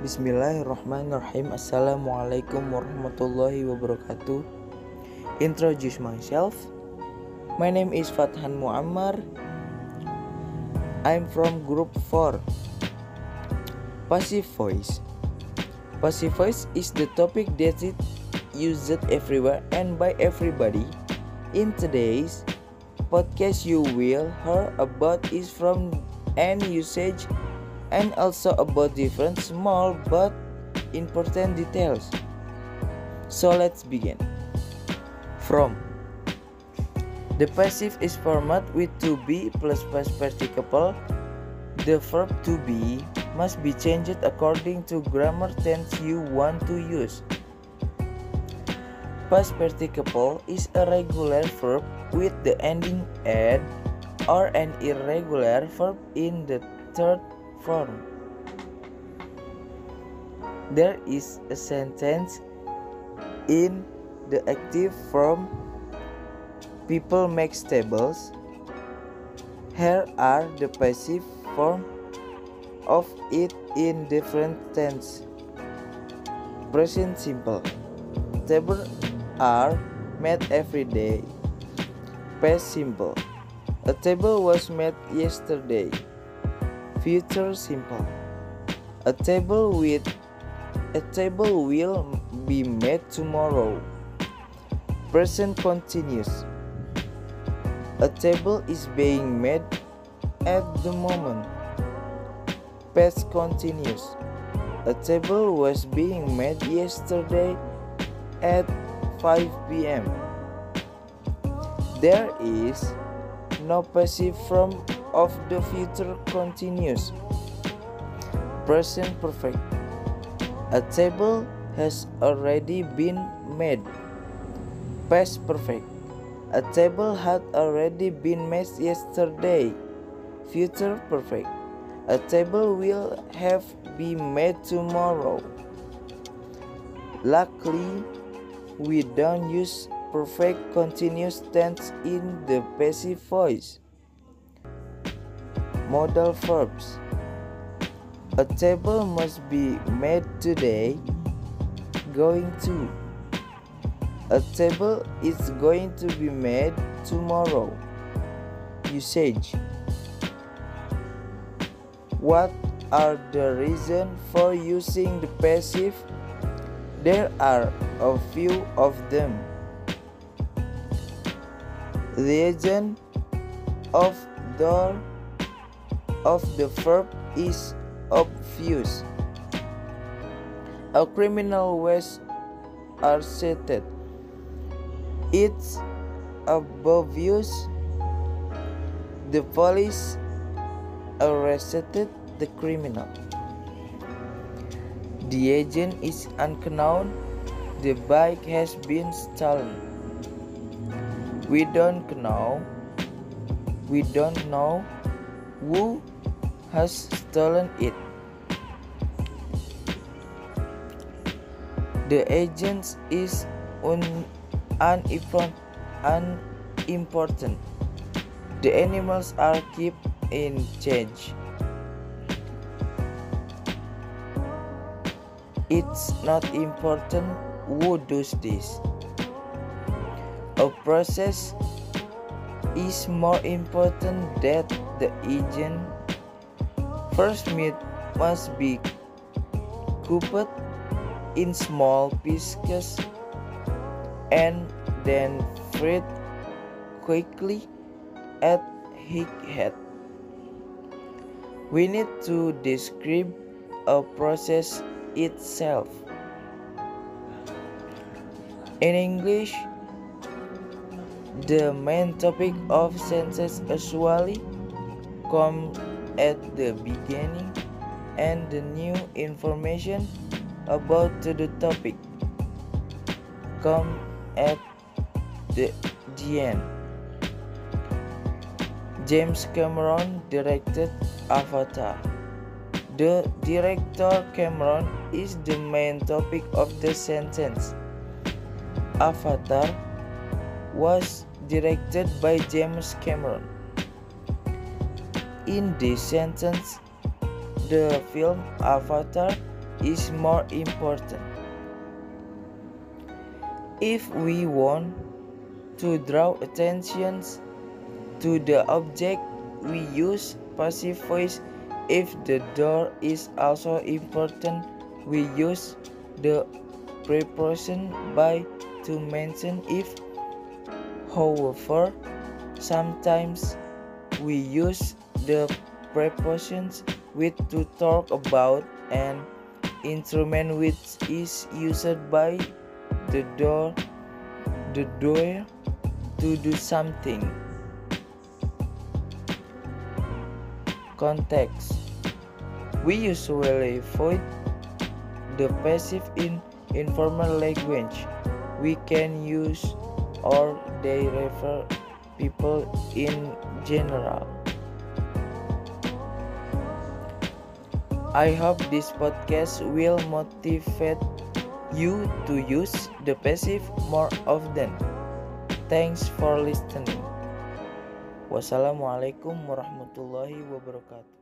Bismillahirrahmanirrahim. Assalamualaikum warahmatullahi wabarakatuh. Introduce myself. My name is Fathan Muammar. I'm from group 4 Passive voice. Passive voice is the topic that is used everywhere and by everybody. In today's podcast you will hear about is from and usage and also about different small but important details. So let's begin. From the passive is formed with to be plus past participle. The verb to be must be changed according to grammar tense you want to use. Past participle is a regular verb with the ending ed or an irregular verb in the third There is a sentence in the active form people make tables. Here are the passive form of it in different tense. Present simple. Tables are made every day. Past simple. A table was made yesterday. Future simple. A table with a table will be made tomorrow. Present continuous. A table is being made at the moment. Past continuous. A table was being made yesterday at 5 p.m. There is no passive form of the future continuous. Present perfect. A table has already been made. Past perfect. A table had already been made yesterday. Future perfect. A table will have been made tomorrow. Luckily, we don't use perfect continuous tense in the passive voice. Modal verbs A table must be made today. Going to. A table is going to be made tomorrow. Usage What are the reasons for using the passive? There are a few of them. The agent of the of the verb is obvious. A criminal was arrested. It's obvious the police arrested the criminal. The agent is unknown. The bike has been stolen. We don't know. We don't know who has stolen it. The agent is un unimportant. unimportant. The animals are kept in cage. It's not important who does this. A process is more important that the agent. First meat must be cooked in small pieces and then fried quickly at heat heat. We need to describe a process itself. In English, the main topic of sentence usually comes at the beginning and the new information about the topic come at the, the end. James Cameron directed Avatar. The director Cameron is the main topic of the sentence. Avatar was directed by James Cameron. In this sentence, the film Avatar is more important. If we want to draw attention to the object, we use passive voice. If the door is also important, we use the preposition by to mention if. However, sometimes we use the prepositions with to talk about an instrument which is used by the door the door to do something. Context. We usually avoid the passive in informal language. We can use or they refer people in general I hope this podcast will motivate you to use the passive more often. Thanks for listening. Wassalamualaikum warahmatullahi wabarakatuh.